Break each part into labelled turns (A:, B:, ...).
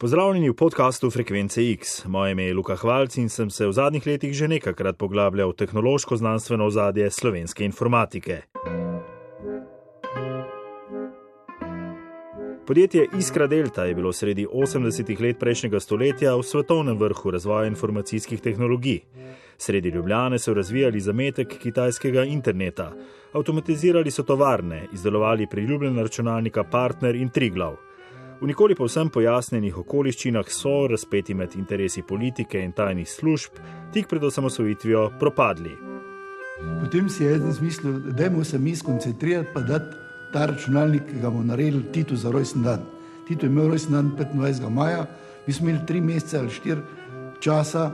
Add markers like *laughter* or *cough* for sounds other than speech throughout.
A: Pozdravljeni v podkastu Frekvence X. Moje ime je Luka Hvalc in sem se v zadnjih letih že nekajkrat poglabljal v tehnološko znanstveno ozadje slovenske informatike. Podjetje Iskra Delta je bilo sredi 80-ih let prejšnjega stoletja v svetovnem vrhu razvoja informacijskih tehnologij. Sredi Ljubljane so razvijali zametek kitajskega interneta, avtomatizirali so tovarne, izdelovali priljubljena računalnika Partner in Triglav. V nikoli povsem pojasnenih okoliščinah so, razpeti med interesi politike in tajnih služb, tik pred osamosvojitvijo propadli.
B: Potem si je eden zmislil, da je se mi skoncentrirati, pa da ta računalnik, ki ga bomo naredili, Titu za rojsten dan. Titu je imel rojsten dan 25. maja, mi smo imeli tri mesece ali štiri časa,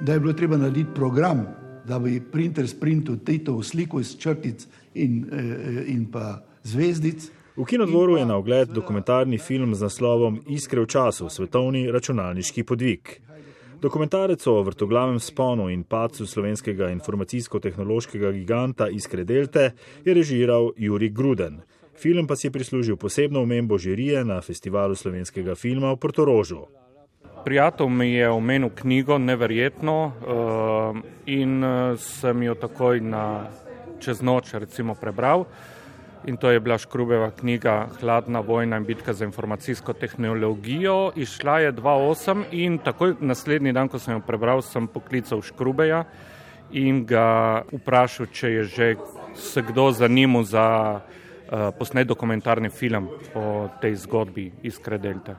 B: da je bilo treba narediti program, da bi printer sprintil Titovo sliko iz črtic in, eh, in pa zvezdic.
A: V kinodvoru je na ogled dokumentarni film z naslovom Iskre v času, svetovni računalniški podvig. Dokumentarec o vrtoglavem sponu in pacu slovenskega informacijsko-tehnološkega giganta Iskre Delte je režiral Juri Gruden. Film pa si je prislužil posebno omembo žirije na festivalu slovenskega filma v Portorožu.
C: Prijatelj mi je omenil knjigo Neverjetno uh, in uh, sem jo takoj na čez noč recimo prebral. In to je bila Škrubeva knjiga Hladna vojna in bitka za informacijsko tehnologijo. Išla je 2.8 in takoj naslednji dan, ko sem jo prebral, sem poklical Škrubeja in ga vprašal, če je že se kdo zanimal za uh, posnet dokumentarni film o tej zgodbi iz Kredelte.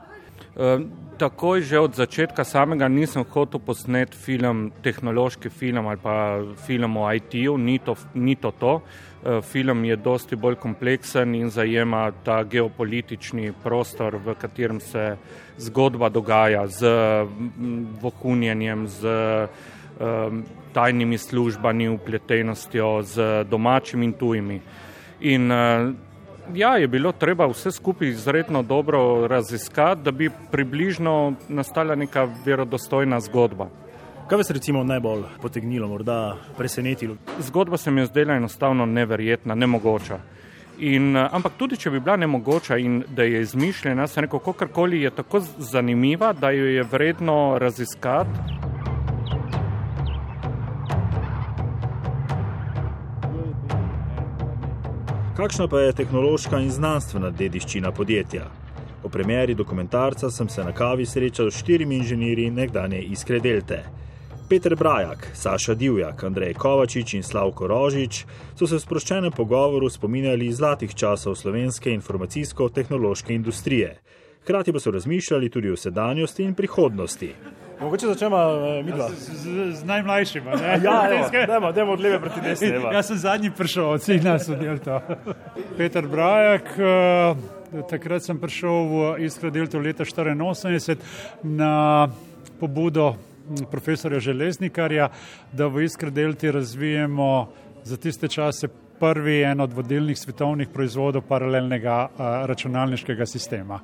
C: Uh, takoj že od začetka samega nisem hotel posnet film, tehnološki film ali pa film o IT-ju, ni, ni to to. Eh, film je dosti bolj kompleksen in zajema ta geopolitični prostor, v katerem se zgodba dogaja z vohunjenjem, z tajnimi službami, upletenostjo, z domačimi in tujimi. In uh, ja, je bilo treba vse skupaj izredno dobro raziskati, da bi približno nastala neka verodostojna zgodba.
A: Kaj vas recimo najbolj potegnilo, morda presenetilo?
C: Zgodba se mi je zdela enostavno neverjetna, nemogoča. In, eh, ampak tudi, če bi bila nemogoča in da je izmišljena, se neko kakorkoli je tako zanimiva, da jo je vredno raziskati.
A: Kakšna pa je tehnološka in znanstvena dediščina podjetja? O premjeri dokumentarca sem se na kavi srečal s štirimi inženirji nekdanje Iskre Delte. Peter Brajak, Saša Divjak, Andrej Kovačič in Slavko Rožič so se v sproščenem pogovoru spominjali zlatih časov slovenske informacijsko-tehnološke industrije. Hkrati pa so razmišljali tudi o sedanjosti in prihodnosti.
D: Mogoče začnemo uh, mi dva.
E: Z, z, z najmlajšim. *laughs*
D: ja, da, od leve proti desni.
E: Jaz sem zadnji prišel, od vseh nas je del to. Peter Brajak, uh, takrat sem prišel v Iskra Delta leta 1984 na pobudo profesorja Železnikarja, da v Iskri delti razvijemo za tiste čase prvi en od vodilnih svetovnih proizvodov paralelnega računalniškega sistema.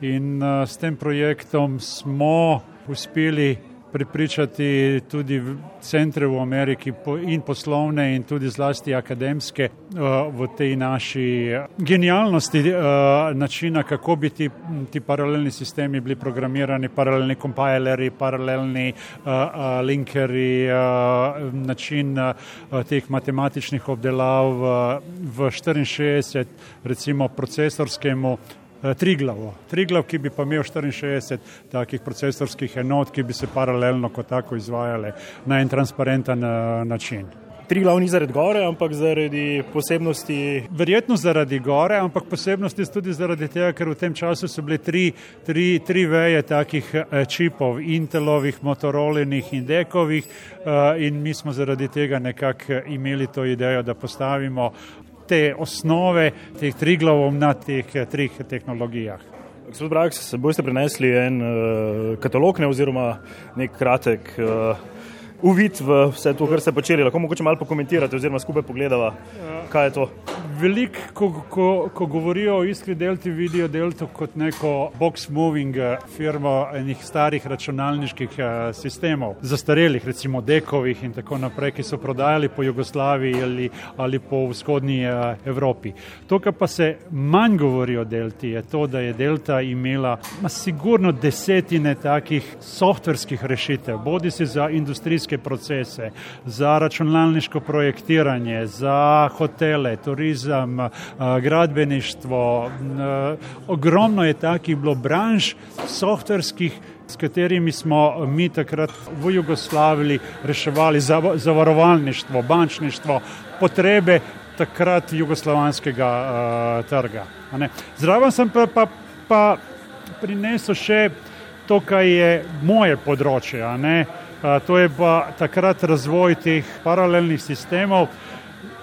E: In s tem projektom smo uspeli pripričati tudi centre v Ameriki in poslovne in tudi zlasti akademske eh, v tej naši eh, genialnosti eh, načina, kako bi ti, ti paralelni sistemi bili programirani, paralelni kompilerji, paralelni linkeri, način teh matematičnih obdelav v 64 recimo procesorskemu Triglavo. Triglav, ki bi pa imel 64 takih procesorskih enot, ki bi se paralelno kot tako izvajale na en transparenten eh, način.
D: Triglav ni zaradi gore, ampak zaradi posebnosti.
E: Verjetno zaradi gore, ampak posebnosti tudi zaradi tega, ker v tem času so bile tri, tri, tri veje takih eh, čipov, Intelovih, Motorolinih in Dekovih in mi smo zaradi tega nekako imeli to idejo, da postavimo te osnove teh triglavov na teh eh, treh tehnologijah.
D: Gospod Brak, se boste prenesli en uh, katalog ne, oziroma nek kratek uh,
A: uvid v vse to, kar ste počeli. Lahko mogoče malo pokomentirate, oziroma skupaj pogledava, kaj je to.
E: Veliko, ko, ko, ko govorijo o iskri delti, vidijo delto kot neko box moving eh, firmo enih starih računalniških uh, sistemov, zastarelih, recimo dekovih in tako naprej, ki so prodajali po Jugoslaviji ali, ali po vzhodnji uh, Evropi. To, kar pa se manj govori o delti, je to, da je delta imela sigurno desetine takih softverskih rešitev, bodi si za industrijske procese, za računalniško projektiranje, za hotele, turizem, gradbeništvo. Ogromno je takih bilo branž softverskih, s katerimi smo mi takrat v Jugoslaviji reševali zavarovalništvo, bančništvo, potrebe takrat jugoslovanskega uh, trga. Zraven sem pa, pa, pa prinesel še to, kar je moje področje. To je pa takrat razvoj teh paralelnih sistemov.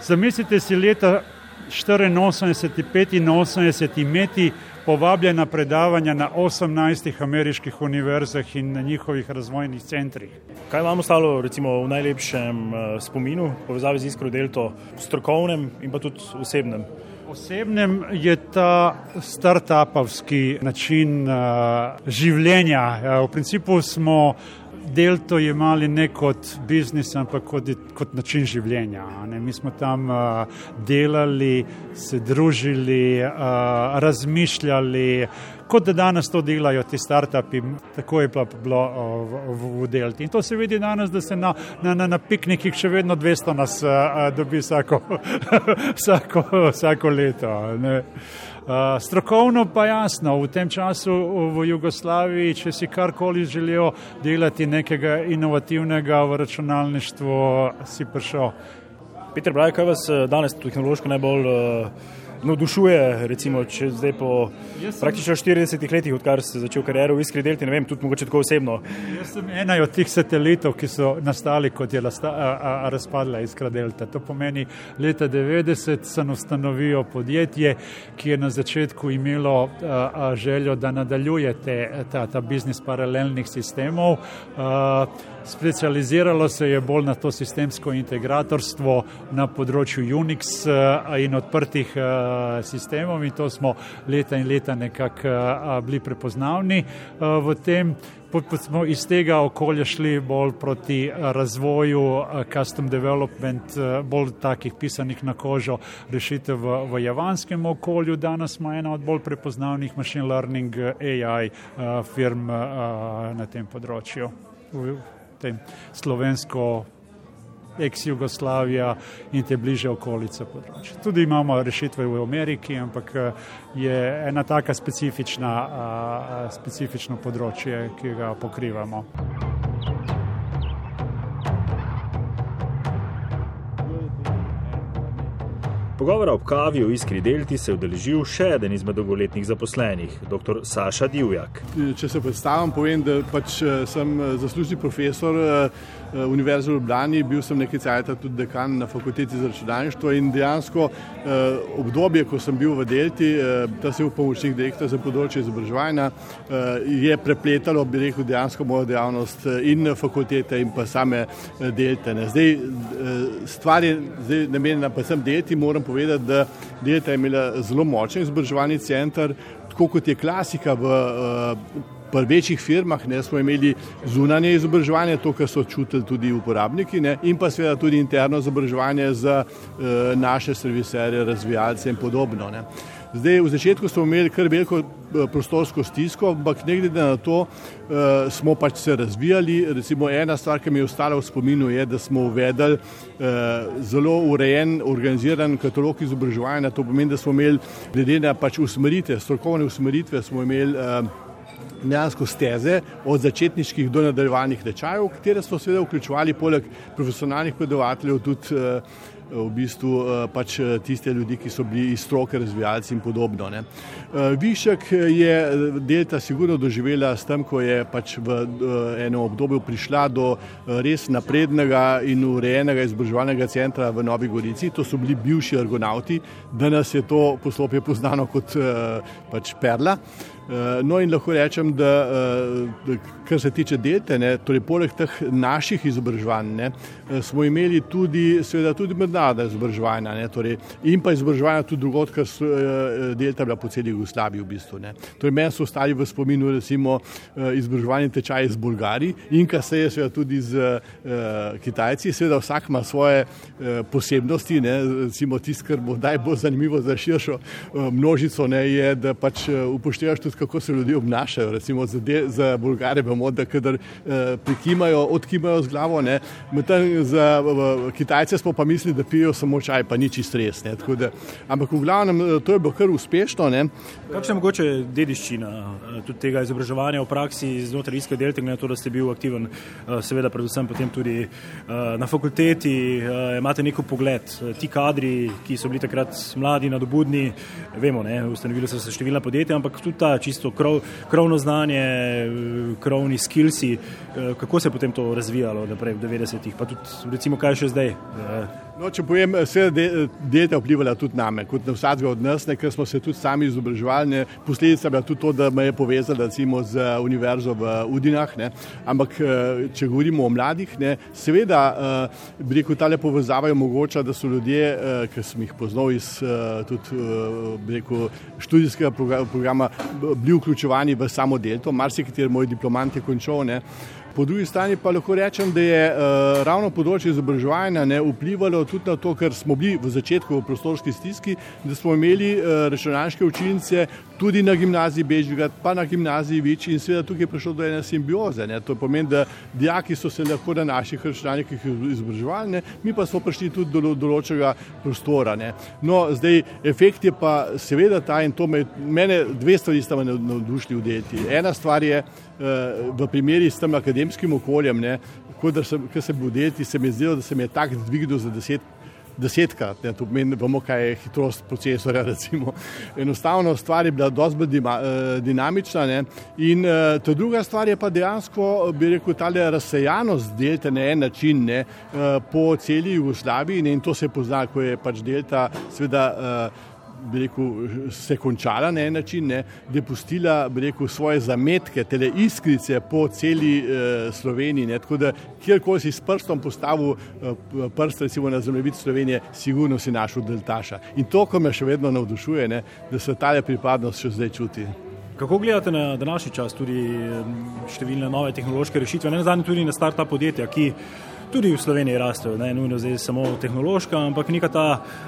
E: Zamislite si leta 84-85 imeti povabljena predavanja na 18 ameriških univerzah in na njihovih razvojnih centrih.
A: Kaj vam ostalo recimo, v najlepšem spominu, povezavi z Iskro Delto, strokovnem in pa tudi osebnem?
E: Osebnem je ta start-upovski način uh, življenja. Uh, v principu smo delto jemali ne kot biznis, ampak kot, kot način življenja. Ne? Mi smo tam uh, delali, se družili, uh, razmišljali kot da danes to delajo ti start-upi, tako je bilo v, v, v delti. In to se vidi danes, da se na, na, na, na piknikih še vedno 200 nas a, dobi vsako, *laughs* vsako, vsako leto. Ne. Uh, strokovno pa jasno, v tem času v Jugoslaviji, če si karkoli želijo delati nekega inovativnega v računalništvu, si prišel.
A: Peter Braj, kaj vas danes tehnološko najbolj uh, navdušuje, recimo, če zdaj po sem... praktično 40 letih, odkar ste začeli kariero v Iskri delti, ne vem, tudi mogoče tako osebno.
E: Jaz sem ena od teh satelitov, ki so nastali, kot je lasta, a, a, a razpadla Iskra delta. To pomeni, leta 90 sem ustanovil podjetje, ki je na začetku imelo a, a, željo, da nadaljuje te, ta, ta biznis paralelnih sistemov. A, Specializiralo se je bolj na to sistemsko integratorstvo na področju Unix in odprtih sistemov in to smo leta in leta nekako bili prepoznavni v tem. Potem smo iz tega okolja šli bolj proti razvoju custom development, bolj takih pisanih na kožo rešitev v, v javanskem okolju. Danes smo ena od bolj prepoznavnih machine learning AI firm na tem področju tem slovensko ex-Jugoslavija in te bliže okolice področja. Tudi imamo rešitve v Ameriki, ampak je ena taka specifična, specifično področje, ki ga pokrivamo.
A: Pogovora ob kavi o iskri delti se je udeležil še eden izmed dolgoletnih zaposlenih, dr. Saša Divjak.
F: Če se predstavim, povem, da pač eh, sem eh, zaslužni profesor eh, Univerze v Ljubljani, bil sem nekaj cajta tudi dekan na fakulteti za računalništvo in dejansko obdobje, ko sem bil v delti, ta se je v pomočnik direktor za področje izobraževanja, je prepletalo, bi rekel, dejansko mojo dejavnost in fakultete in pa same delte. Zdaj, stvar je zdaj namenjena pa sem delti, moram povedati, da Delta je imela zelo močen izobraževalni center, tako kot je klasika v uh, večjih firmah, ne smo imeli zunanje izobraževanje, to, kar so čutili tudi uporabniki, ne, in pa seveda tudi interno izobraževanje za uh, naše serviserje, razvijalce in podobno. Ne. Zdaj, v začetku smo imeli kar veliko eh, prostorsko stisko, ampak ne glede na to, uh, smo pač se razvijali. Recimo ena stvar, ki mi je ostala v spominu, je, da smo uvedli uh, zelo urejen, organiziran katalog izobraževanja. To pomeni, da smo imeli glede na pač usmeritve, strokovne usmeritve, smo imeli uh, dejansko steze od začetniških do nadaljevalnih tečajev, katere smo seveda vključevali poleg profesionalnih predavateljev tudi uh, v bistvu eh, pač eh, tiste ljudi, ki so bili iz stroke razvijalci in podobno. Ne. Eh, višek je Delta sigurno doživela s tem, ko je pač v enem obdobju prišla do res naprednega in urejenega izobraževalnega centra v Novi Gorici. To so bili bivši argonauti, danes je to poslopje poznano kot pač Perla. No in lahko rečem, da kar se tiče delte, ne, torej poleg teh naših izobraževanj, ne, smo imeli tudi, seveda, tudi mednarodna izobraževanja ne, torej, in pa izobraževanja tudi drugot, ker so delta bila po celi Jugoslaviji v bistvu. Ne. Torej, meni so ostali v spominu recimo izobraževanje tečaje z Bolgari in kasneje seveda tudi z uh, Kitajci. Seveda vsak ima svoje uh, posebnosti, ne, recimo tisto, kar bo najbolj zanimivo za širšo uh, množico, ne, je, da pač upoštevaš tudi, kako se ljudje obnašajo. Recimo za, de, za Bolgare bomo, da kadar uh, prikimajo, odkimajo z glavo, medtem za uh, Kitajce smo pa mislili, da pijo samo čaj, pa ni čist res. Ne, da, ampak v glavnem to je bilo kar uspešno. Ne.
D: Kakšna je mogoče dediščina tudi tega izobraževanja v praksi znotraj iskanja delta, glede na to, da ste bil aktiven, seveda predvsem potem tudi na fakulteti, imate neko pogled. Ti kadri, ki so bili takrat mladi, nadobudni, vemo, ne, ustanovili so se številna podjetja, ampak tudi ta čisto krov, krovno znanje, krovni skilsi, kako se je potem to razvijalo naprej v 90-ih, pa tudi recimo kaj še zdaj.
F: No, če povem, vse dete je vplivalo tudi name, kot na vsakega od nas, ker smo se tudi sami izobraževali. Posledica je bila tudi to, da me je povezala recimo z univerzo v Udinah. Ne. Ampak, če govorimo o mladih, ne, seveda, bi rekel, ta le povezava je omogoča, da so ljudje, ki sem jih poznal iz tudi, rekel, študijskega programa, bili vključevani v samo delto. Marsikateri moj diplomant je končal. Ne. Po drugi strani pa lahko rečem, da je uh, ravno področje izobraževanja ne, vplivalo tudi na to, ker smo bili v začetku v prostorski stiski, da smo imeli uh, računalniške učilnice tudi na gimnaziji Bežvigat, pa na gimnaziji Vič in seveda tukaj je prišlo do ene simbioze. Ne. To pomeni, da dijaki so se lahko na naših računalnikih izobraževali, ne, mi pa smo prišli tudi do določega prostora. Ne. No, zdaj efekt je pa seveda ta in to me, mene dve stvari sta me navdušili v delti. Ena stvar je, v primeri s tem akademskim okoljem, ko se bo deliti, se mi je zdelo, da se mi je tak dvignil za deset, desetkrat, ne, to pomeni, da bomo kaj hitrost procesora, *laughs* recimo. Enostavno stvar je bila dosti bolj dinamična ne, in ta druga stvar je pa dejansko, bi rekel, tale razsejanost delta na en način ne, po celi Jugoslaviji ne, in to se pozna, ko je pač delta sveda bi rekel, se končala na en način, ne, da je pustila rekel, svoje zametke, tele iskrice po celi eh, Sloveniji. Ne, tako da kjerkoli si s prstom postavil eh, prst, recimo na zemljevid Slovenije, sigurno si našel deltaša. In to, ko me še vedno navdušuje, ne, da se ta pripadnost še zdaj čuti.
D: Kako gledate na današnji čas, tudi številne nove tehnološke rešitve, ne nazadnje tudi na start-up podjetja, ki tudi v Sloveniji rastejo, ne nujno zdaj samo tehnološka, ampak neka ta,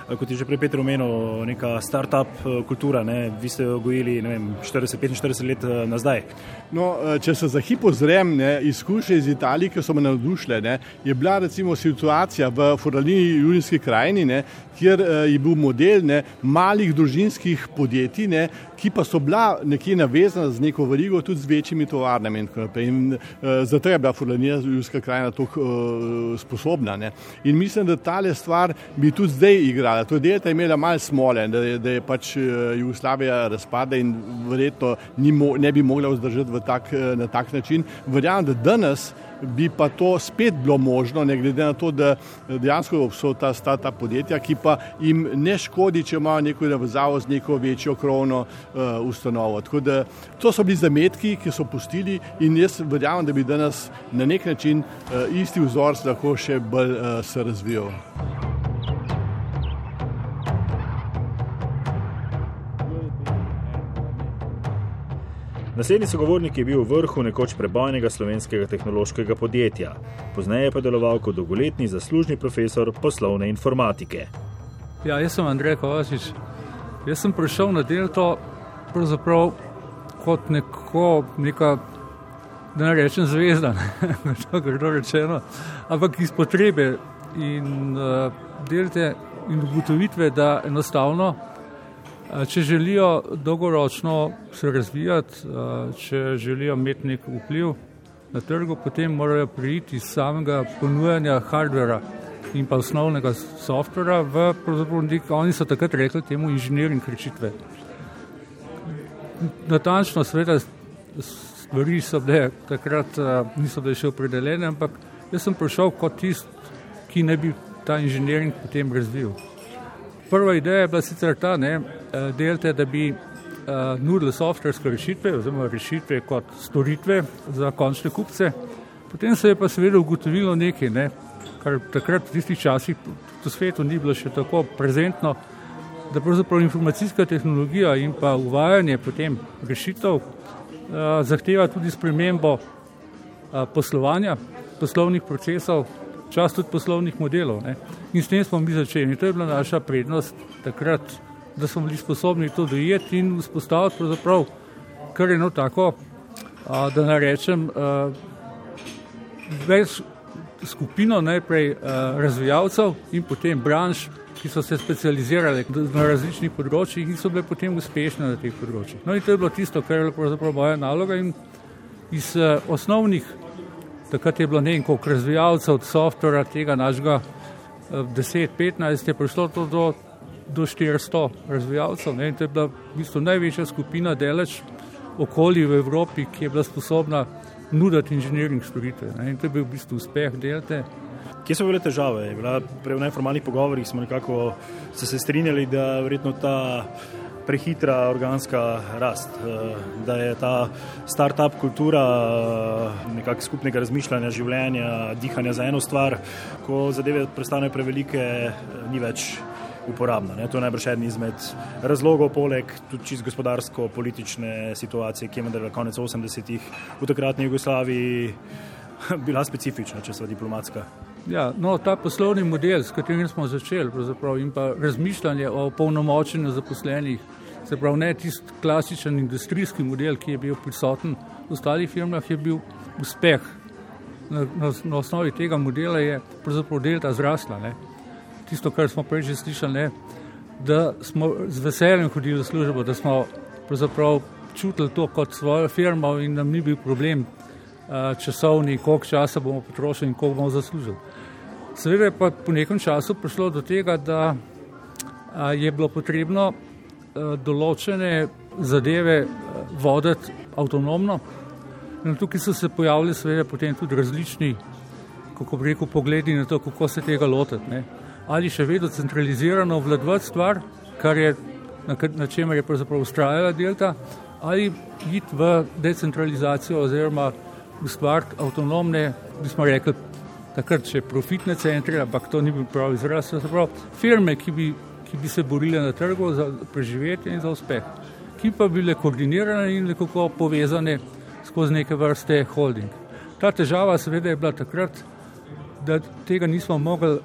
D: kot je že prej Petr omenil, neka start-up kultura, ne, vi ste jo gojili 40-45 let nazdaj.
F: No, če se za hip ozrem izkušnje iz Italije, ki so me navdušile, ne, je bila recimo situacija v Foralini Julijski krajini, ne, kjer je bil model ne, malih družinskih podjetij, ne, ki pa so bila nekje navezana z neko verigo, tudi z večjimi tovarnami. In, in uh, zato je bila Forlanija Julijska krajina tako uh, sposobna. Ne. In mislim, da tale stvar bi tudi zdaj igrala. To je delta imela malo smole, da, da je pač Jugoslavija razpada in verjetno mo ne bi mogla vzdržati tak, na tak način. Verjamem, da danes bi pa to spet bilo možno, ne glede na to, da dejansko so ta stata podjetja, ki pa jim ne škodi, če imajo neko navezavo z neko večjo krovno uh, ustanovo. Tako da to so bili zametki, ki so pustili in jaz verjamem, da bi danes na nek način uh, isti vzor lahko še bolj uh, se razvijal.
A: Naslednji sogovornik je bil v vrhu nekoč prebojnega slovenskega tehnološkega podjetja, pozneje pa deloval kot dolgoletni zaslužni profesor poslovne informatike.
G: Ja, jaz sem Andrej Kovačič. Jaz sem prišel na pravzaprav kot neko, neka, da ne rečem zvezda, *laughs* je rečeno, ampak iz potrebe in uh, delte in ugotovitve, da enostavno Če želijo dolgoročno se razvijati, če želijo imeti nek vpliv na trgu, potem morajo priti iz samega ponujanja hardvera in pa osnovnega softvera v pravzaprav, oni so takrat rekli temu inženiring rešitve. Natančno, seveda, stvari so bile takrat, niso bile še opredeljene, ampak jaz sem prišel kot tist, ki ne bi ta inženiring potem razvil. Prva ideja je bila sicer ta, ne, delte, da bi uh, nudili softverske rešitve, oziroma rešitve kot storitve za končne kupce. Potem se je pa seveda ugotovilo nekaj, ne, kar takrat v tistih časih v svetu ni bilo še tako prezentno, da pravzaprav informacijska tehnologija in pa uvajanje potem rešitev uh, zahteva tudi spremembo uh, poslovanja, poslovnih procesov, čas tudi poslovnih modelov. Ne. In s tem smo mi začeli. To je bila naša prednost takrat, da smo bili sposobni to dojeti in vzpostaviti pravzaprav kar eno tako, a, da ne rečem, a, več skupino najprej a, razvijalcev in potem branž, ki so se specializirali na različnih področjih in so bile potem uspešne na teh področjih. No in to je bilo tisto, kar je pravzaprav moja naloga in iz a, osnovnih, takrat je bilo nekaj razvijalcev od softvera tega našega 10-15 je prišlo to do, do 400 razvijalcev. Ne? To je bila v bistvu največja skupina delež okolij v Evropi, ki je bila sposobna nuditi inženiring storitve. In to je bil v bistvu uspeh delte.
D: Kje so bile težave? Bila, v neformalnih pogovorih smo nekako se strinjali, da verjetno ta prehitra organska rast, da je ta start-up kultura nekakšnega skupnega razmišljanja, življenja, dihanja za eno stvar, ko zadeve prestanejo prevelike, ni več uporabna. Ne? To je najbrž eden izmed razlogov, poleg tudi čist gospodarsko-politične situacije, ki je vendar konec 80-ih v takratni Jugoslaviji *laughs* bila specifična, če so diplomatska.
G: Ja, no, ta poslovni model, s katerim smo začeli, in pa razmišljanje o polnomočenju zaposlenih, Se pravi, ne tisti klasičen industrijski model, ki je bil prisoten v ostalih firmah, je bil uspeh. Na, na, na osnovi tega modela je pravzaprav delta zrasla. Ne. Tisto, kar smo prej že slišali, ne, da smo z veseljem hodili v službo, da smo pravzaprav čutili to kot svojo firmo in nam ni bil problem uh, časovni, koliko časa bomo potrošili in koliko bomo zaslužili. Seveda je pa po nekem času prišlo do tega, da uh, je bilo potrebno Eh, določene zadeve eh, voditi avtonomno. In tukaj so se pojavili seveda potem tudi različni, kako bi rekel, pogledi na to, kako se tega lotiti. Ne. Ali še vedno centralizirano vladovati stvar, kar je na, na čemer je pravzaprav ustrajala delta, ali iti v decentralizacijo oziroma ustvariti avtonomne, bi smo rekli, takrat še profitne centre, ampak to ni bil pravi izraz, firme, ki bi ki bi se borile na trgu za preživetje in za uspeh, ki pa bi bile koordinirane in nekako povezane skozi neke vrste holding. Ta težava seveda je bila takrat, da tega nismo mogli,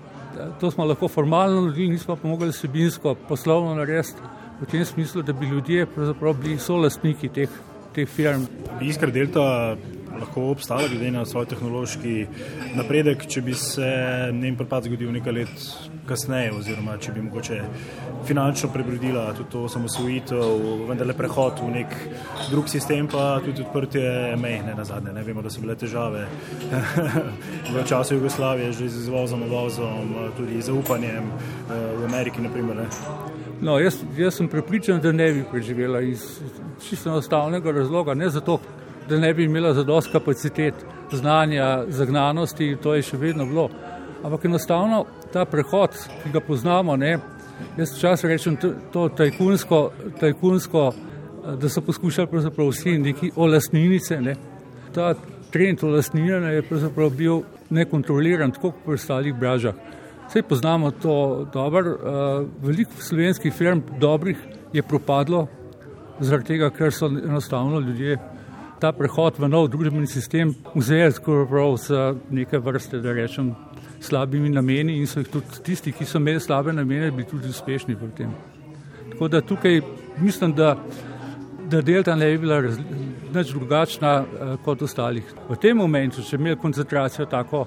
G: to smo lahko formalno naredili, nismo pa mogli sebinsko poslovno narediti v tem smislu, da bi ljudje pravzaprav bili solastniki teh, teh firm.
D: Bi iskra delta lahko obstala glede na svoj tehnološki napredek, če bi se njen propad zgodil nekaj let kasneje, oziroma če bi mogoče finančno prebrodila tudi to osamosvojitev, vendar le prehod v nek drug sistem, pa tudi odprtje mej, ne na zadnje. Ne vemo, da so bile težave *laughs* v času Jugoslavije, že z izvozom, uvozom, tudi zaupanjem eh, v Ameriki. Naprimer,
G: no, jaz, jaz sem prepričan, da ne bi preživela iz čisto enostavnega razloga, ne zato, da ne bi imela zadost kapacitet, znanja, zagnanosti, to je še vedno bilo. Ampak enostavno ta prehod, ki ga poznamo, ne, jaz včasih rečem to tajkunsko, tajkunsko, da so poskušali pravzaprav vsi neki olasninice. Ne. Ta trend olasninjanja je pravzaprav bil nekontroliran, tako kot pri ostalih bražah. Vse poznamo to dobro, veliko slovenskih firm dobrih je propadlo, zaradi tega, ker so enostavno ljudje ta prehod v nov družbeni sistem vzeli skoraj z neke vrste, da rečem, slabimi nameni in so jih tudi tisti, ki so imeli slabe namene, bili tudi uspešni v tem. Tako da tukaj mislim, da, da delta ne bi bila nič drugačna eh, kot ostalih. V tem momentu, če bi imeli koncentracijo tako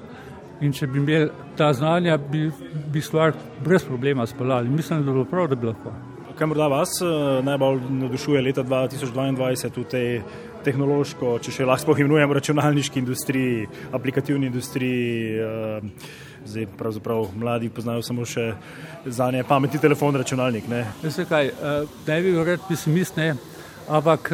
G: in če bi imeli ta znanja, bi, bi stvar brez problema spalali. Mislim, da bi bilo prav, da bi lahko.
D: Kaj morda vas eh, najbolj navdušuje leta 2022 v tej tehnološko, če še lahko imenujemo računalniški industriji, aplikativni industriji. Eh, zdaj, pravzaprav mladi poznajo samo še za ne pametni telefon, računalnik. Ne,
G: kaj, eh, ne bi bil red pesimist, ne? ampak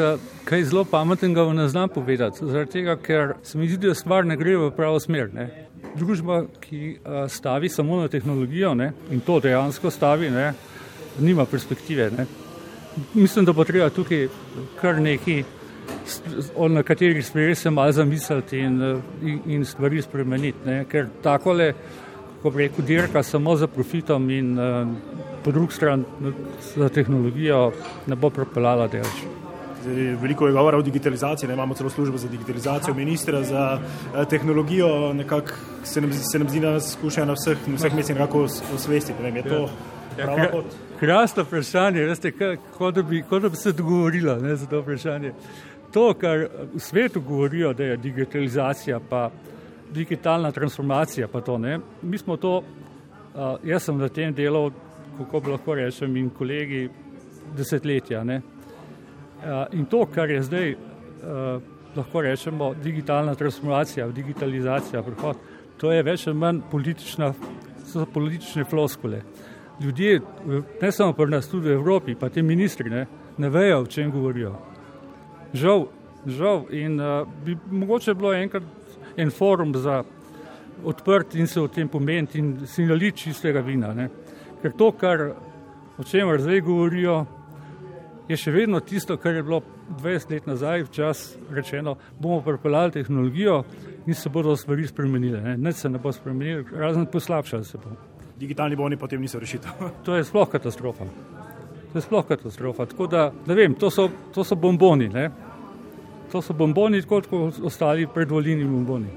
G: kaj zelo pametnega vam ne znam povedati. Zaradi tega, ker se mi zdi, da stvar ne gre v pravo smer. Ne? Družba, ki stavi samo na tehnologijo ne? in to dejansko stavi, ne? nima perspektive. Ne? mislim, da bo treba tukaj kar nekaj, na katerih stvari se malo zamisliti in, in, in stvari spremeniti. Ne? Ker takole, ko rekel, dirka samo za profitom in po drugi strani za tehnologijo ne bo propeljala delč.
D: Veliko je govora o digitalizaciji, ne imamo celo službo za digitalizacijo, ministra za tehnologijo, nekako se nam, se nam zdi, da nas skušajo na vseh, na vseh mestih nekako osvestiti. Ne, je to ja. prava pot?
G: Krasno vprašanje, veste, kot da, bi, da bi se dogovorila ne, za to vprašanje. To, kar v svetu govorijo, da je digitalizacija, pa digitalna transformacija, pa to ne. Mi smo to, uh, jaz sem na tem delu, kako bi lahko rečem, in kolegi desetletja. Ne. Uh, in to, kar je zdaj, uh, lahko rečemo, digitalna transformacija, digitalizacija, prihod, to je več ali manj politična, so politične floskule. Ljudje, ne samo pri nas, tudi v Evropi, pa te ministri, ne, ne vejo, o čem govorijo. Žal, žal. In uh, bi mogoče bilo enkrat en forum za odprt in se o tem pomeniti in si naliti čistega vina. Ne. Ker to, kar, o čemer zdaj govorijo, je še vedno tisto, kar je bilo 20 let nazaj, včas rečeno, bomo pripeljali tehnologijo in se bodo stvari spremenile. Ne. Nič se ne bo spremenilo, razen poslabšali se bo.
D: Digitalni boni potem niso rešitev.
G: to je sploh katastrofa. To je sploh katastrofa. Tako da, ne vem, to so, to so bomboni. Ne. To so bomboni, kot ostali predvoljeni bomboni.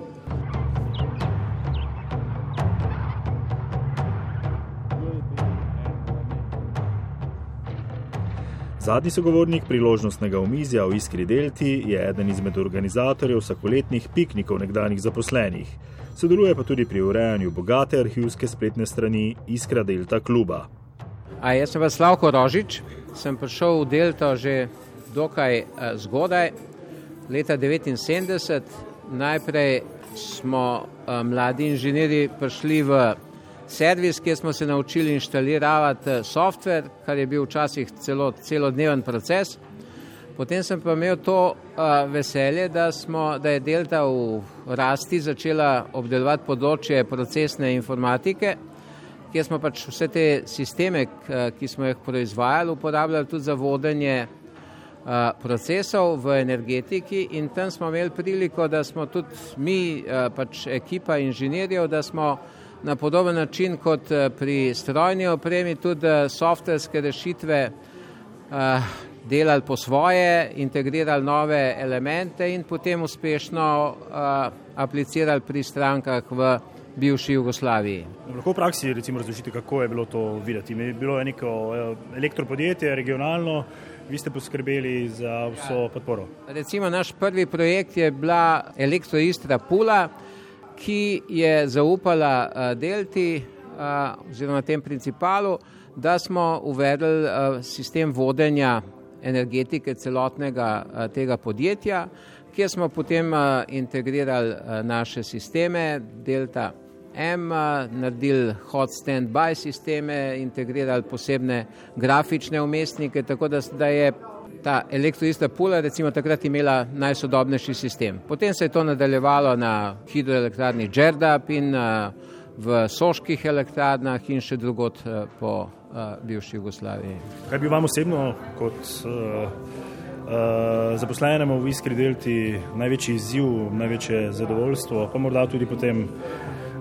A: Zadnji sogovornik priložnostnega omizja v Iskri Delti je eden izmed organizatorjev vsakoletnih piknikov nekdanjih zaposlenih. Sodeluje pa tudi pri urejanju bogate arhivske spletne strani Iskra Delta kluba.
H: A jaz sem Slavko Rožič, sem prišel v Delta že dokaj zgodaj, leta 1979. Najprej smo mladi inženirji prišli v servis, kjer smo se naučili inštalirati eh, softver, kar je bil včasih celo celodneven proces. Potem sem pa imel to uh, veselje, da, smo, da je Delta v rasti začela obdelovati področje procesne informatike, kjer smo pač vse te sisteme, ki smo jih proizvajali, uporabljali tudi za vodenje uh, procesov v energetiki in tam smo imeli priliko, da smo tudi mi, uh, pač ekipa inženirjev, da smo na podoben način kot eh, pri strojni opremi, tudi eh, softverske rešitve delali po svoje, integrirali nove elemente in potem uspešno aplicirali pri strankah v bivši Jugoslaviji.
D: Lahko v praksi recimo razložite, kako je bilo to videti. Je bilo je neko elektropodjetje, regionalno, vi ste poskrbeli za vso podporo.
H: Recimo naš prvi projekt je bila elektroistra Pula, ki je zaupala uh, Delti uh, oziroma tem principalu, da smo uvedli sistem vodenja energetike celotnega tega podjetja, kjer smo potem integrirali naše sisteme, Delta M, naredili hot stand-by sisteme, integrirali posebne grafične umestnike, tako da, da je ta elektroista Pula recimo takrat imela najsodobnejši sistem. Potem se je to nadaljevalo na hidroelektrarni Džerdap in uh, v soških elektrarnah in še drugot uh, po uh, bivši Jugoslaviji.
D: Kaj bi vam osebno kot uh, zaposlenemu v Iskri delti največji izziv, največje zadovoljstvo, pa morda tudi potem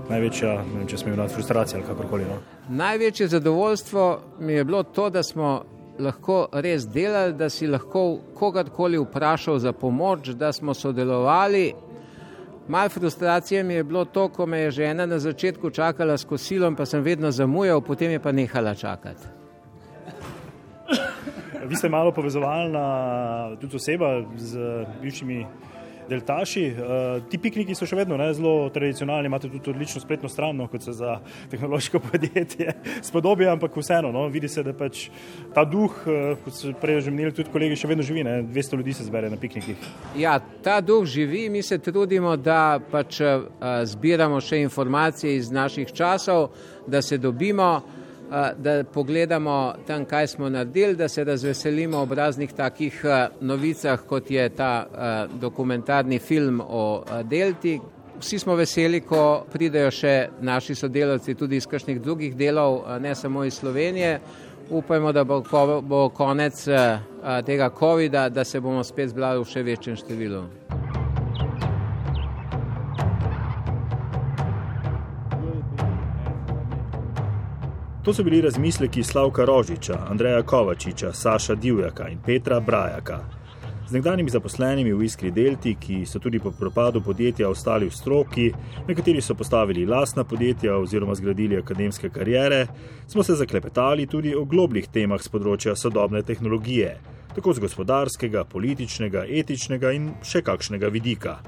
D: največja, vem, če smo imeli frustracijo ali kakorkoli. No?
H: Največje zadovoljstvo mi je bilo to, da smo lahko res delali, da si lahko kogarkoli vprašal za pomoč, da smo sodelovali. Mal frustracije mi je bilo to, ko me je žena na začetku čakala s kosilom, pa sem vedno zamujal, potem je pa nehala čakati.
D: Vi ste malo povezovalna tudi oseba z bivšimi deltaši. Uh, ti pikniki so še vedno ne, zelo tradicionalni, imate tudi odlično spletno stran, no, kot se za tehnološko *laughs* podjetje spodobi, ampak vseeno, no, vidi se, da pač ta duh, uh, kot so prej že menili tudi kolegi, še vedno živi. Ne, 200 ljudi se zbere na piknikih.
H: Ja, ta duh živi, mi se trudimo, da pač uh, zbiramo še informacije iz naših časov, da se dobimo da pogledamo tam, kaj smo naredili, da se razveselimo ob raznih takih novicah, kot je ta dokumentarni film o Delti. Vsi smo veseli, ko pridejo še naši sodelavci tudi iz kakšnih drugih delov, ne samo iz Slovenije. upajmo, da bo, ko bo konec tega COVID-a, da se bomo spet zbrali v še večjem številu.
A: To so bili razmisleki Slavka Rožiča, Andreja Kovačiča, Saša Divjaka in Petra Brajaka. Z nekdanjimi zaposlenimi v Iskri Delti, ki so tudi po propadu podjetja ostali v stroki, nekateri so postavili lastna podjetja oziroma zgradili akademske karijere, smo se zaklepetali tudi o globljih temah z področja sodobne tehnologije, tako z gospodarskega, političnega, etičnega in še kakšnega vidika.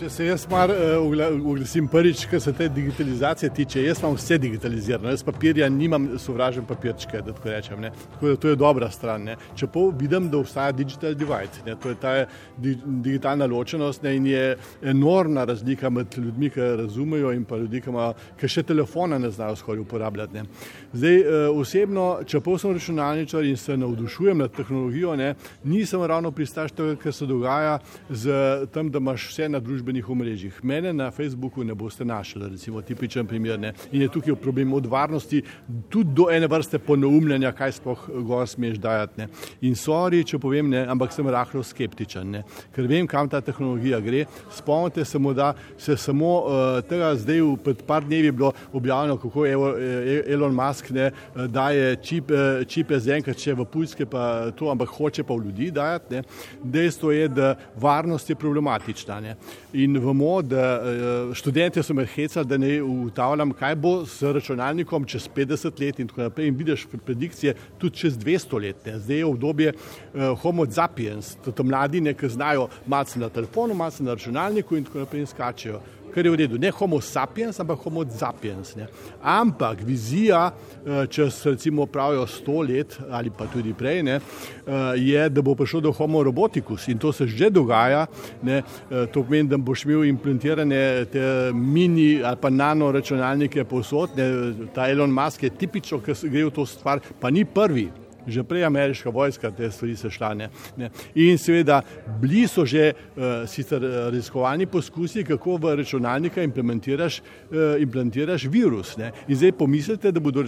F: Če se jaz oglasim uh, prvič, kar se te digitalizacije tiče, jaz imam vse digitalizirano, jaz papirja nimam, sovražim papirčke, da tako rečem. Ne. Tako da to je dobra stran. Ne. Čeprav vidim, da obstaja digital divide, ne. to je ta di digitalna ločenost ne, in je enormna razlika med ljudmi, ki razumejo in pa ljudmi, ki, ki še telefona ne znajo skoraj uporabljati. Ne. Zdaj, uh, osebno, čeprav sem računalničar in se navdušujem nad tehnologijo, ne, nisem ravno pristaš tega, kar se dogaja z tem, da imaš vse na družbi družbenih omrežjih. Mene na Facebooku ne boste našli, recimo tipičen primer. Ne? In je tukaj problem od varnosti, tudi do ene vrste ponovumljanja, kaj sploh gor smeš dajati. Ne? In sorry, če povem ne, ampak sem rahlo skeptičen, ne? ker vem, kam ta tehnologija gre. Spomnite se, da se samo uh, tega zdaj pred par dnevi bilo objavljeno, kako Evo, e, Elon Musk ne, daje čip, uh, čipe z enkrat, če v pujske pa to, ampak hoče pa v ljudi dajati. Ne? Dejstvo je, da varnost je problematična. Ne? In vemo, da eh, študente so me hecali, da ne ugotavljam, kaj bo s računalnikom čez 50 let in tako naprej. In vidiš predikcije tudi čez 200 let. Ne. Zdaj je obdobje uh, homo sapiens, to mladi, ki znajo malce na telefonu, malce na računalniku in tako naprej in skačejo kar je v redu, ne homo sapiens, ampak homo sapiens. Ne. Ampak vizija, eh, če se recimo pravijo sto let ali pa tudi prej, ne, eh, je, da bo prišlo do homo roboticus in to se že dogaja. Ne. Eh, to pomeni, da boš imel implantirane te mini ali pa nano računalnike povsod. Ne. Ta Elon Musk je tipično, ker gre v to stvar, pa ni prvi že prej ameriška vojska te stvari se šlane. Ne. In seveda, bili so že uh, sicer eh, raziskovalni poskusi, kako v računalnika implementiraš, uh, implementiraš virus. Ne. In zdaj pomislite, da bodo,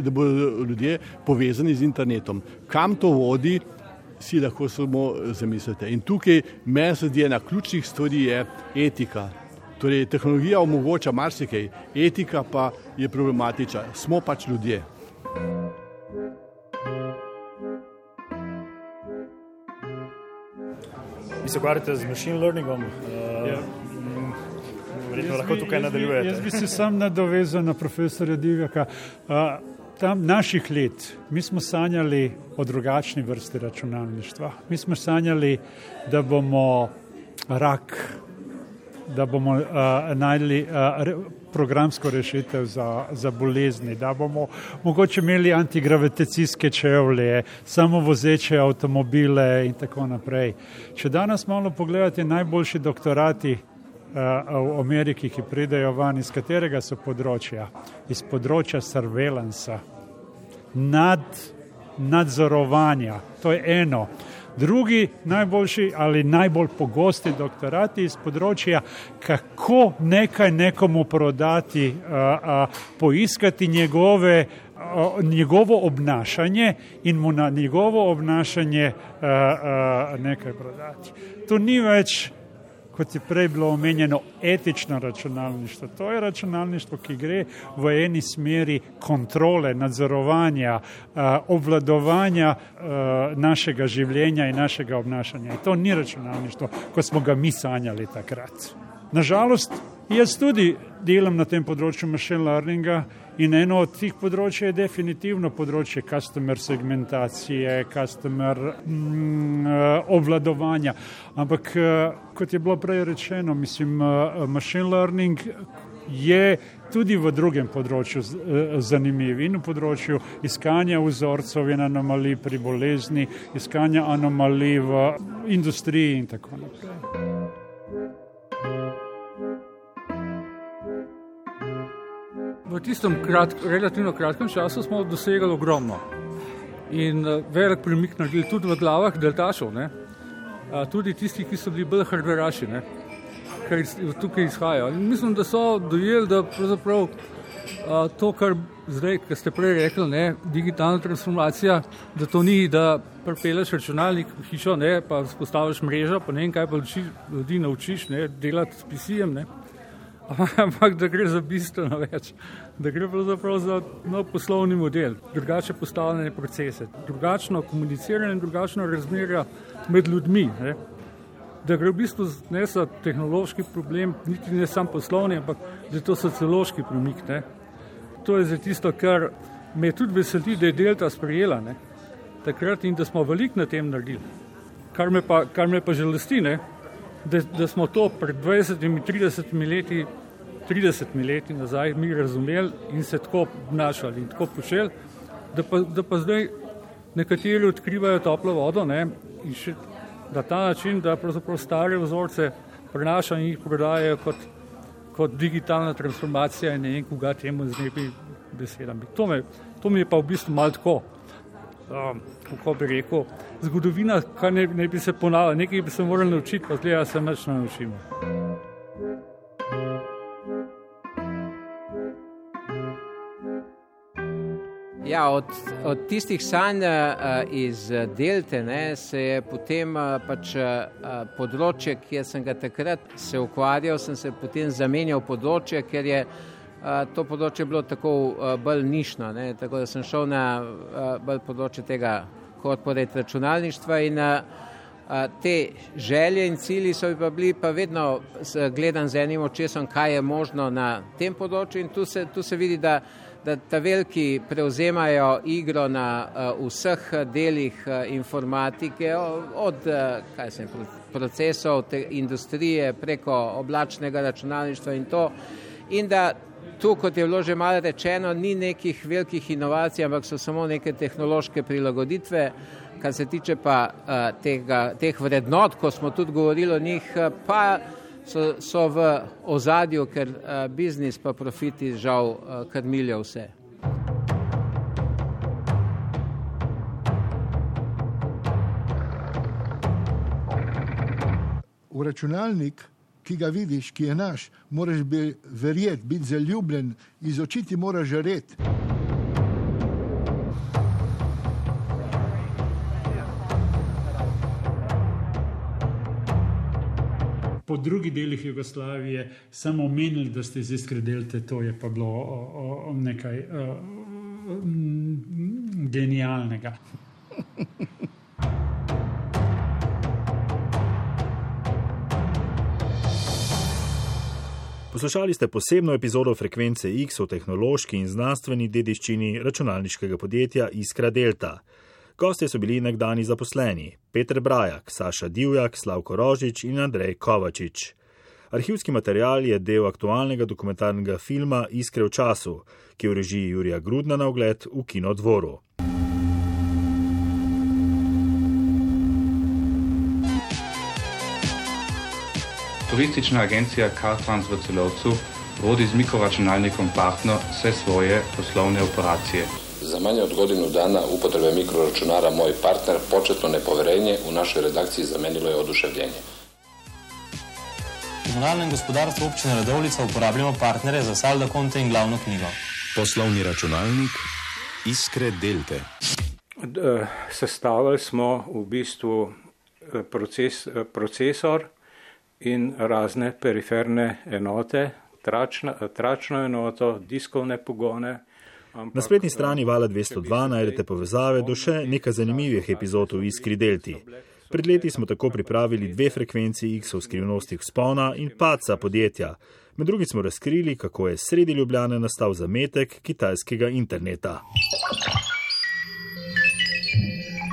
F: da bodo ljudje povezani z internetom. Kam to vodi, si lahko samo zamislite. In tukaj meni se zdi ena ključnih stvari je etika. Torej, tehnologija omogoča marsikaj, etika pa je problematična. Smo pač ljudje.
D: Vi se ukvarjate z machine learningom. Uh, ja. Verjetno lahko tukaj nadaljujete.
E: Jaz bi se sam nadovezal na profesorja Divjaka. Uh, tam naših let, mi smo sanjali o drugačni vrsti računalništva. Mi smo sanjali, da bomo rak, da bomo uh, najdli uh, programsko rešitev za, za bolezni, da bomo mogoče imeli antigravitacijske čevlje, samo vozeče avtomobile in tako naprej. Če danes malo pogledate najboljši doktorati uh, v Ameriki, ki pridejo van, iz katerega so področja? Iz področja surveillansa, nad, nadzorovanja, to je eno. Drugi najboljši ali najbolj pogosti doktorati iz področja, kako nekaj nekomu prodati, a, a, poiskati njegove, a, njegovo obnašanje in mu na njegovo obnašanje a, a, nekaj prodati. To ni več kot je prej bilo omenjeno, etično računalništvo. To je računalništvo, ki gre v eni smeri kontrole, nadzorovanja, eh, obvladovanja eh, našega življenja in našega obnašanja. In to ni računalništvo, kot smo ga mi sanjali takrat. Nažalost, jaz tudi delam na tem področju machine learninga. In eno od teh področji je definitivno področje customer segmentacije, customer mm, eh, obvladovanja. Ampak, eh, kot je bilo prej rečeno, mislim, eh, machine learning je tudi v drugem področju zanimiv in v področju iskanja vzorcev in anomalij pri bolezni, iskanja anomalij v industriji in tako naprej.
G: V tistem krat, relativno kratkem času smo dosegli ogromno in uh, velik premik naredili tudi v glavah deltašov, ne? Tudi tisti, ki so bili bolj hrdveraši. kar tukaj izhaja. In mislim, da so dojeli, da pravzaprav a, to, kar zdaj, kar ste prej rekli, ne, digitalna transformacija, da to ni, da prepeleš računalnik v hišo, ne, pa spostaviš mrežo, pa ne vem, kaj pa ljudi naučiš, ne, delati s ne. Ampak da gre za bistveno več, da gre pravzaprav za nov poslovni model, drugače postavljene procese, drugačno komuniciranje in drugačno razmerja med ljudmi. Ne da gre v bistvu ne za tehnološki problem, niti ne sam poslovni, ampak da je to sociološki premik. Ne. To je za tisto, kar me tudi veseli, da je Delta sprejela ne. takrat in da smo veliko na tem naredili. Kar me pa, kar me pa žalosti, ne, da, da smo to pred 20-30 leti, 30 leti nazaj mi razumeli in se tako obnašali in tako počeli, da pa, da pa zdaj nekateri odkrivajo toplo vodo ne, in še na ta način, da pravzaprav stare vzorce prenašajo in jih prodajajo kot, kot digitalna transformacija in ne vem, koga temu z nebi besedami. To, me, to mi je pa v bistvu malo tako, um, kako bi rekel, zgodovina, kar ne, ne bi se ponavljala, nekaj bi se morali naučiti, pa zdaj se več ne naučimo.
H: Ja, od, od tistih sanj uh, iz Delte ne, se je potem uh, pač, uh, področje, kjer sem ga takrat se ukvarjal, sem se potem zamenjal področje, ker je to področje bilo tako bolj nišno. Ne, tako da sem šel na bolj področje tega korporat računalništva in te želje in cilji so pa bili pa vedno gledan z enim očesom, kaj je možno na tem področju in tu se, tu se vidi, da da ta veliki prevzemajo igro na uh, vseh delih uh, informatike, od uh, sem, procesov te industrije preko oblačnega računalništva in to. In da tu, kot je bilo že malo rečeno, ni nekih velikih inovacij, ampak so samo neke tehnološke prilagoditve. Kar se tiče pa uh, tega, teh vrednot, ko smo tudi govorili o njih, pa so, so v ozadju, ker uh, biznis pa profiti žal uh, krmilijo vse.
B: V računalnik, ki ga vidiš, ki je naš, moraš verjeti, biti zaljubljen, iz oči ti moraš žareti.
E: po drugih delih Jugoslavije samo omenili, da ste zdaj skredelte, to je pa bilo o, o, nekaj o, genialnega.
A: Poslušali ste posebno epizodo frekvence X o tehnološki in znanstveni dediščini računalniškega podjetja Iskra Delta. Gostje so bili nekdani zaposleni: Petr Brajak, Saša Divjak, Slavko Rožič in Andrej Kovačič. Arhivski material je del aktualnega dokumentarnega filma Iskre v času, ki je v režiji Jurija Grudna na ogled v Kinodvoru.
I: Turistična agencija Cartrans v celovcu vodi z mikroračunalnikom Partner vse svoje poslovne operacije.
J: Za manje od godinu dana upotrebe mikroračunara moj partner početno nepoverenje u našoj redakciji zamenilo je oduševljenje.
K: V komunalnem gospodarstvu občine Radovlica uporabljamo partnere za saldo konte in glavno knjigo.
L: Poslovni računalnik Iskre Delte.
C: Sestavili smo v bistvu eh, proces, eh, procesor in razne periferne enote, tračna, tračno enoto, diskovne pogone.
A: Na spletni strani Vala 202 najdete povezave do še nekaj zanimivih epizod v Iskri Delti. Pred leti smo tako pripravili dve frekvenci X o skrivnostih spona in paca podjetja. Med drugim smo razkrili, kako je sredi Ljubljane nastal zametek kitajskega interneta.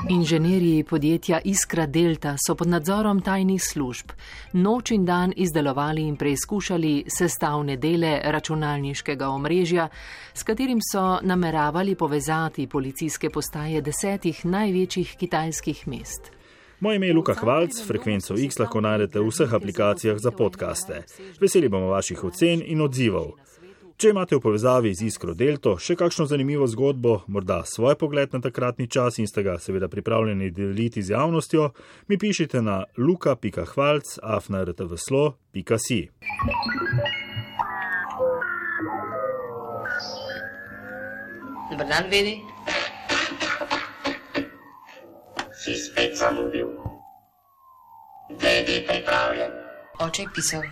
M: Inženirji podjetja Iskra Delta so pod nadzorom tajnih služb noč in dan izdelovali in preizkušali sestavne dele računalniškega omrežja, s katerim so nameravali povezati policijske postaje desetih največjih kitajskih mest.
A: Moje ime je Luka Hvalc, frekvenco X lahko najdete v vseh aplikacijah za podkaste. Veseli bomo vaših ocen in odzivov. Če imate v povezavi z Iskro Delto še kakšno zanimivo zgodbo, morda svoj pogled na takratni čas in ste ga seveda pripravljeni deliti z javnostjo, mi pišite na luka.hvalc.afnrtvslo.si.
N: Dobar dan, vedi.
O: Si spet zamudil. Vedi pripravljen.
N: Oče je pisal.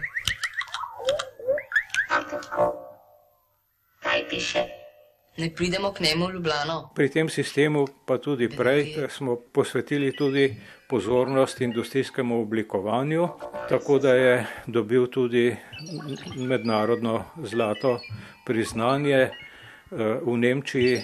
O: Ampak kako? Kaj piše.
N: Ne pridemo k njemu v Ljubljano.
P: Pri tem sistemu, pa tudi prej, smo posvetili tudi pozornost industrijskemu oblikovanju, tako da je dobil tudi mednarodno zlato priznanje v Nemčiji.